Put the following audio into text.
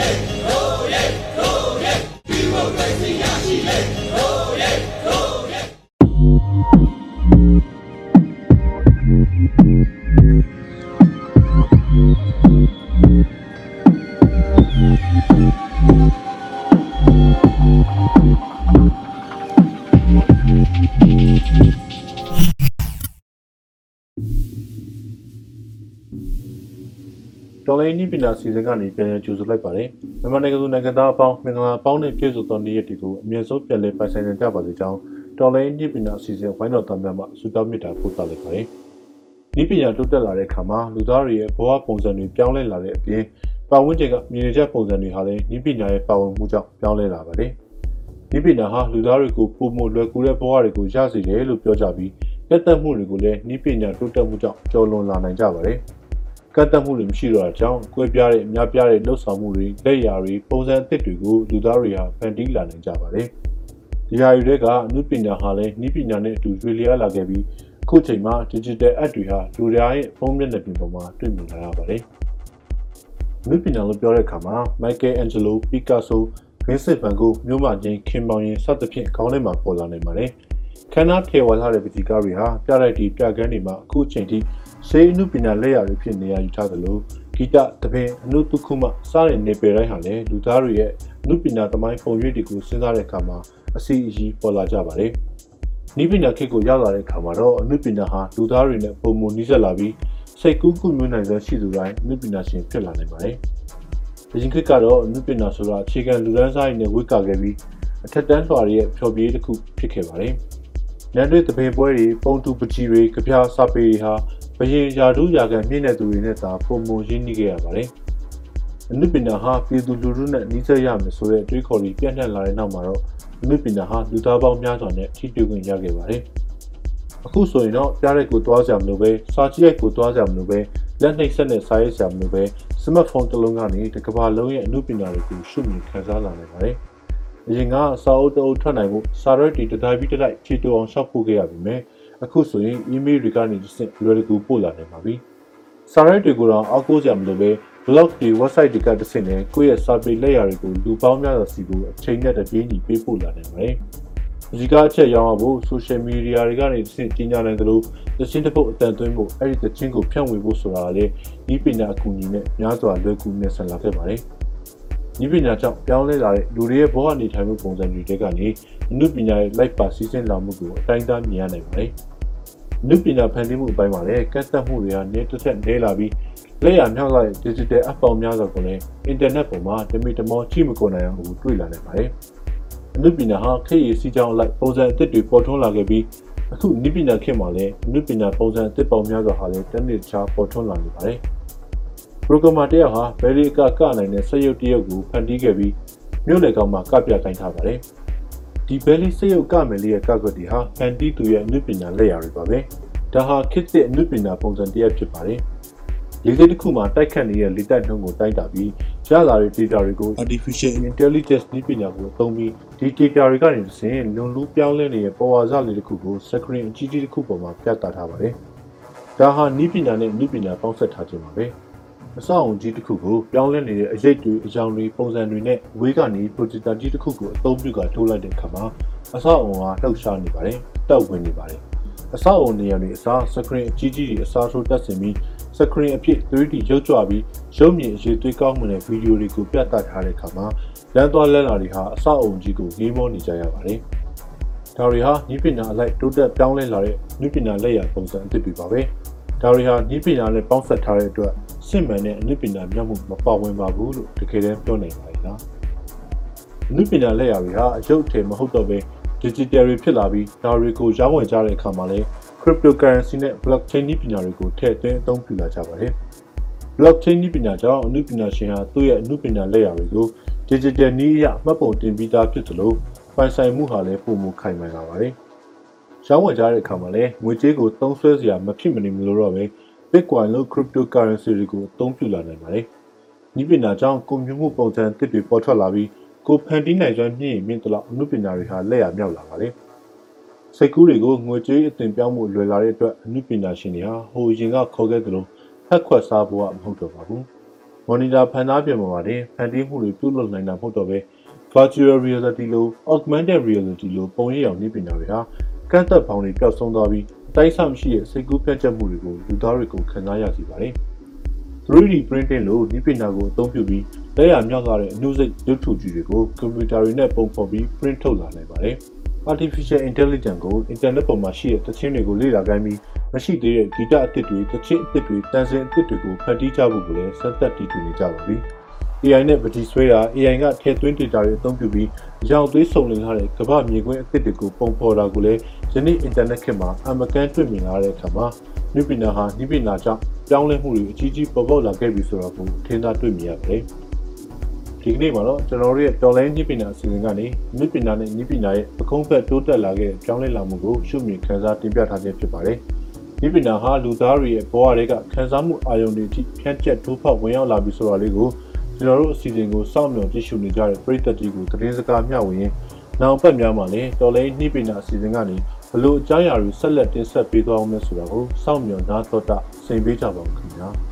Hey! တော်လိုင်းနိပညာစီစဉ်ကနေပြန်လည်ကြိုဆိုလိုက်ပါတယ်။မြန်မာနိုင်ငံသူနိုင်ငံသားအပေါင်းမင်္ဂလာပေါင်းနဲ့ပြည့်စုံသောနေ့ရက်တွေကိုအမြဲဆုံးပြန်လည်ပိုင်ဆိုင်နိုင်ကြပါစေကြောင်းတော်လိုင်းနိပညာစီစဉ်ဝိုင်းတော်သားများမှဆုတောင်းမေတ္တာပို့သလိုက်ပါတယ်။နိပညာတိုးတက်လာတဲ့အခါမှာလူသားတွေရဲ့ဘဝပုံစံတွေပြောင်းလဲလာတဲ့အပြင်ပတ်ဝန်းကျင်ကမြင်နေကြပုံစံတွေဟာလည်းနိပညာရဲ့ပါဝင်မှုကြောင့်ပြောင်းလဲလာပါတယ်။နိပညာဟာလူသားတွေကိုပုံမလွယ်ကူတဲ့ဘဝတွေကိုရစေတယ်လို့ပြောကြပြီးလက်သက်မှုတွေကိုလည်းနိပညာတိုးတက်မှုကြောင့်ကျော်လွန်လာနိုင်ကြပါတယ်။ ကတ်တက်မှုတွေမရှိတော့တာကြောင့်ကွဲပြားတဲ့အများပြားတဲ့လှုပ်ဆောင်မှုတွေလက်ရာတွေပုံစံအသစ်တွေကိုလူသားတွေဟာဖန်တီးလာနိုင်ကြပါတယ်။ဒီဟာတွေထဲကအမှုပညာဟာလည်းဤပညာနဲ့အတူရွေလျားလာခဲ့ပြီးအခုချိန်မှာ digital app တွေဟာလူသားရဲ့ဖုန်းမျက်နှာပြင်ပေါ်မှာတွေ့မြင်လာရပါတယ်။အမှုပညာလို့ပြောတဲ့အခါမှာ Michael Angelo, Picasso, Vincent van Gogh မြို့မချင်းခင်မောင်ရင်စသဖြင့်ခေါင်းထဲမှာပေါ်လာနိုင်ပါတယ်။ခန္ဓာထေဝါလာတဲ့ပတိကားတွေဟာပြလိုက်တီပြကန်းတွေမှာအခုချိန်ထိ စေအနုပညာလက်ရာတွေဖြစ်နေရယူထားသလိုဂီတတပင်အနုတုခုမစတဲ့နေပယ်တိုင်းဟာလည်းလူသားတွေရဲ့အနုပညာသမိုင်းပုံရိပ်တွေကိုစဉ်းစားတဲ့အခါမှာအစီအစီပေါ်လာကြပါတယ်။နိပညာခေတ်ကိုရောက်လာတဲ့အခါမှာတော့အနုပညာဟာလူသားတွေနဲ့ပုံမနီးစပ်လာပြီးစိတ်ကူးကူးမျိုးနိုင်စွမ်းရှိသူတိုင်းအနုပညာရှင်ဖြစ်လာနိုင်ပါတယ်။ဒီခေတ်ကတော့အနုပညာဆိုတာအခြေခံလူဒန်းစားရည်နဲ့ဝိကာခဲ့ပြီးအထက်တန်းလွှာတွေရဲ့ဖြောပြရေးတစ်ခုဖြစ်ခဲ့ပါတယ်။နန်းတွေတပင်ပွဲတွေပုံတူပကြီးတွေကြပြစာပေတွေဟာ ဘရင်ယာဒူးယာကန်မြင့်တဲ့သူတွေနဲ့သာပုံမရင်းနှီးခဲ့ရပါတယ်။အနုပညာဟာပြည်သူလူထုနဲ့နှီးစပ်ရမယ်ဆိုတဲ့တွေးခေါ်ပြီးပြန့်နှံ့လာတဲ့နောက်မှာတော့အနုပညာဟာလူသားပေါင်းများစွာနဲ့ထိတွေ့ခွင့်ရခဲ့ပါတယ်။အခုဆိုရင်တော့ပြားရိုက်ကိုတွားကြမလို့ပဲစာကြည့်ရိုက်ကိုတွားကြမလို့ပဲလက်နှိပ်ဆက်နဲ့စာရေးကြမလို့ပဲစမတ်ဖုန်းတစ်လုံးကနေတစ်ကမ္ဘာလုံးရဲ့အနုပညာတွေကိုရှုမြင်ခန်းစားလာနိုင်ပါတယ်။အရင်ကစာအုပ်တအုပ်ထွက်နိုင်ဖို့စာရွက်တွေတစ်တိုင်းပြီးတစ်တိုင်းခြေတူအောင်ရှောက်ဖို့ခဲ့ရပြီမယ်။ အခုဆိုရင် email တွေကနေတစ်ဆင့်လွယ်တကူပို့လာနိုင်ပါပြီ။စာရွက်တွေကိုတော့အောက်ကိုကြမလို့ပဲ blog တွေ website တွေကတစ်ဆင့်နဲ့ကိုယ့်ရဲ့စာပေလက်ရာတွေကိုလူပေါင်းများစွာစီကိုအချိန်နဲ့တပြေးညီပေးပို့လာနိုင်ပါတယ်။ဒီကားအချက်ရောင်းဖို့ social media တွေကနေတစ်ဆင့်ကြီးညာနိုင်သလိုသချင်းတစ်ပုတ်အတန်သွင်းဖို့အဲ့ဒီသချင်းကိုဖြန့်ဝေဖို့ဆိုတာကလည်းဒီပညာအကူအညီနဲ့များစွာလွယ်ကူမြတ်ဆန်လာခဲ့ပါတယ်။ ဒီပညာကြောင့်ပြောင်းလဲလာတဲ့လူတွေရဲ့ဘဝနေထိုင်မှုပုံစံတွေတဲကနေအမှုပညာရဲ့ life ပါစီစဉ်လာမှုကိုအတိုင်းအတာမြင်ရနိုင်ပါတယ်။အမှုပညာဖန်တီးမှုအပိုင်းမှာလည်းကတ်သက်မှုတွေဟာနေတစ်ဆက်နေလာပြီးလက်ရမြောက်လာတဲ့ digital app ပေါင်းများစွာကိုလည်း internet ပေါ်မှာတမိတမောချိမကုန်နိုင်အောင်ကိုတွေ့လာနိုင်ပါတယ်။အမှုပညာဟာခေတ်ရည်စီးကြောင်းအလိုက်ပုံစံအသစ်တွေပေါ်ထွန်းလာခဲ့ပြီးအခုနိပညာခေတ်မှာလည်းအမှုပညာပုံစံအသစ်ပေါင်းများစွာဟာလည်းတနေ့တခြားပေါ်ထွန်းလာနေပါတယ်။ programmer တယောက်ဟာဘယ်လီအကကနိုင်တဲ့စက်ရုပ်တရုပ်ကိုဖန်တီးခဲ့ပြီးမြို့လေကောင်မှာကပြကိုင်းထားပါတယ်။ဒီဘယ်လီစက်ရုပ်ကမယ်လေးရဲ့ကကွက်တွေဟာဖန်တီးသူရဲ့အမှုပညာလက်ရာတွေပါပဲ။ဒါဟာခေတ်သစ်အမှုပညာပုံစံတစ်ရပ်ဖြစ်ပါတယ်။လေစိတ်တစ်ခုမှာတိုက်ခတ်နေတဲ့လေတိုက်နှုန်းကိုတိုင်းတာပြီးရလာတဲ့ data တွေကို artificial intelligence နည်းပညာကိုအသုံးပြီးဒီ data တွေကနေတစ်ဆင့်လွန်လူးပြောင်းလဲနေတဲ့ပေါ်ဝါစလေးတစ်ခုကို screen အကြီးကြီးတစ်ခုပေါ်မှာပြသထားပါတယ်။ဒါဟာနည်းပညာနဲ့နည်းပညာပေါင်းစပ်ထားခြင်းပါပဲ။ အဆောက်အုံကြီးတစ်ခုကိုပြောင်းလဲနေတဲ့အရိပ်တွေအကြောင်းတွေပုံစံတွေနဲ့ဝေးကနေ projector ကြီးတစ်ခုကိုအသုံးပြုကထိုးလိုက်တဲ့အခါမှာအဆောက်အုံကလှုပ်ရှားနေပါတယ်။တောက်ဝင်နေပါတယ်။အဆောက်အုံနေရာတွေအစား screen အကြီးကြီးတွေအစားထိုးတက်ဆင်ပြီး screen အဖြစ် 3D ရုပ်ကြွပြီးရုပ်မြင်အရေးသွေးကောင်းမှုတဲ့ဗီဒီယိုတွေကိုပြသထားတဲ့အခါမှာလမ်းသွားလမ်းလာတွေဟာအဆောက်အုံကြီးကိုငေးမောနေကြရပါတယ်။ဒါတွေဟာဤပညာအလိုက်တိုးတက်ပြောင်းလဲလာတဲ့ဤပညာလက်ရာပုံစံအသစ်တွေပါပဲ။ဒါတွေဟာဤပညာနဲ့ပေါင်းစပ်ထားတဲ့အတွက် စစ်မှန်တဲ့ဤပညာမြောက်မှုမပါဝင်ပါဘူးလို့တကယ်တမ်းပြောနိုင်ပါရဲ့လား။ဤပညာလက်ရာတွေဟာအယုတ်ထဲမဟုတ်တော့ဘဲ digital တွေဖြစ်လာပြီးဒါတွေကိုရောင်းဝယ်ကြတဲ့အခါမှာလည်း cryptocurrency နဲ့ blockchain နည်းပညာတွေကိုထည့်သွင်းအသုံးပြုလာကြပါတယ်။ blockchain နည်းပညာကြောင့်အမှုပညာရှင်ဟာသူ့ရဲ့အမှုပညာလက်ရာတွေကို digital နည်းအရမှတ်ပုံတင်ပြီးသားဖြစ်သလိုပိုင်ဆိုင်မှုဟာလည်းပုံမခိုင်မာလာပါတယ်။ရောင်းဝယ်ကြတဲ့အခါမှာလည်းငွေကြေးကိုသုံးစွဲစရာမဖြစ်မနေမလို့တော့ပဲ Bitcoin လို့ cryptocurrency တွေကိုအသုံးပြုလာနိုင်ပါတယ်။နည်းပညာကြောင့်ကွန်ပျူတာပုံစံတစ်တွေပေါ်ထွက်လာပြီးကိုဖန်တီးနိုင်စွမ်းမြင့်ရင်မြင့်သလောက်အမှုပညာတွေဟာလက်ရမြောက်လာပါတယ်။စိတ်ကူးတွေကိုငွေကြေးအသွင်ပြောင်းမှုလွယ်လာတဲ့အတွက်အမှုပညာရှင်တွေဟာဟိုရင်ကခေါ်ခဲ့သလိုဖက်ခွက်စားဖို့ကမဟုတ်တော့ပါဘူး။ monitor ဖန်သားပြင်ပေါ်မှာတင်ဖန်တီးမှုတွေပြုလုပ်နိုင်တာမဟုတ်တော့ပဲ virtual reality လို့ augmented reality လို့ပုံရိပ်အောင်နည်းပညာတွေဟာကန့်သက်ဖောင်တွေပျောက်ဆုံးသွားပြီးအ တိုင်းအဆမရှိတဲ့စိတ်ကူးပြတ်ချက်မှုတွေကိုလူသားတွေကိုခံစားရစေပါတယ်။ 3D printing လို့နည်းပညာကိုအသုံးပြုပြီးလက်ရမြောက်လာတဲ့အနုစိတ်ရုပ်ထုကြီးတွေကိုကွန်ပျူတာတွေနဲ့ပုံဖော်ပြီး print ထုတ်လာနိုင်ပါတယ်။ Artificial Intelligence ကို internet ပေါ်မှာရှိတဲ့သချင်းတွေကိုလေ့လာခိုင်းပြီးမရှိသေးတဲ့ဂီတအသစ်တွေ၊သချင်းအသစ်တွေ၊တန်ဆင်အသစ်တွေကိုဖန်တီးကြဖို့ကိုလည်းစက်သက်တည်ထူနေကြပါပြီ။ AI နဲ့ပတိဆွဲတာ AI ကထည့်သွင်း data တွေအသုံးပြုပြီးအကြောင်သွေးစုံလင်ထားတဲ့ကမ္ဘာမြေခွင်းအသစ်တွေကိုပုံဖော်တာကိုလည်း ယနေ့ internet ခေတ်မှာအမကန်တွေ့မြင်လာတဲ့အခါမှာနည်းပညာဟာနည်းပညာကြောင့်ပြောင်းလဲမှုတွေအကြီးကြီးပေါ်ပေါက်လာခဲ့ပြီဆိုတော့ကိုထင်သာတွေ့မြင်ရပါတယ်။ဒီကနေ့မှာတော့ကျွန်တော်တို့ရဲ့တော်လိုင်းနည်းပညာအစီအစဉ်ကနေနည်းပညာနဲ့နည်းပညာရဲ့ပကုံးဖက်တိုးတက်လာခဲ့တဲ့ပြောင်းလဲလာမှုကိုရှုမြင်ခန်းစားတင်ပြထားခြင်းဖြစ်ပါတယ်။နည်းပညာဟာလူသားတွေရဲ့ဘဝတွေကခန်းစားမှုအာရုံတွေအထိဖြန့်ကျက်ထိုးဖောက်ဝင်ရောက်လာပြီဆိုတာလေးကိုကျွန်တော်တို့အစီအစဉ်ကိုစောင့်မျှော်ကြည့်ရှုနေကြတဲ့ပရိသတ်ကြီးကိုသတင်းစကားမျှဝေရင်းနောက်ပတ်များမှာလည်းတော်လိုင်းနည်းပညာအစီအစဉ်ကနေ ဘလို့အကြောင်းအရာတွေဆက်လက်တင်ဆက်ပေးသွားအောင်လဲဆိုတာကိုစောင့်မျှော်နားတော်တာစိန်ပေးကြပါဦးခင်ဗျာ။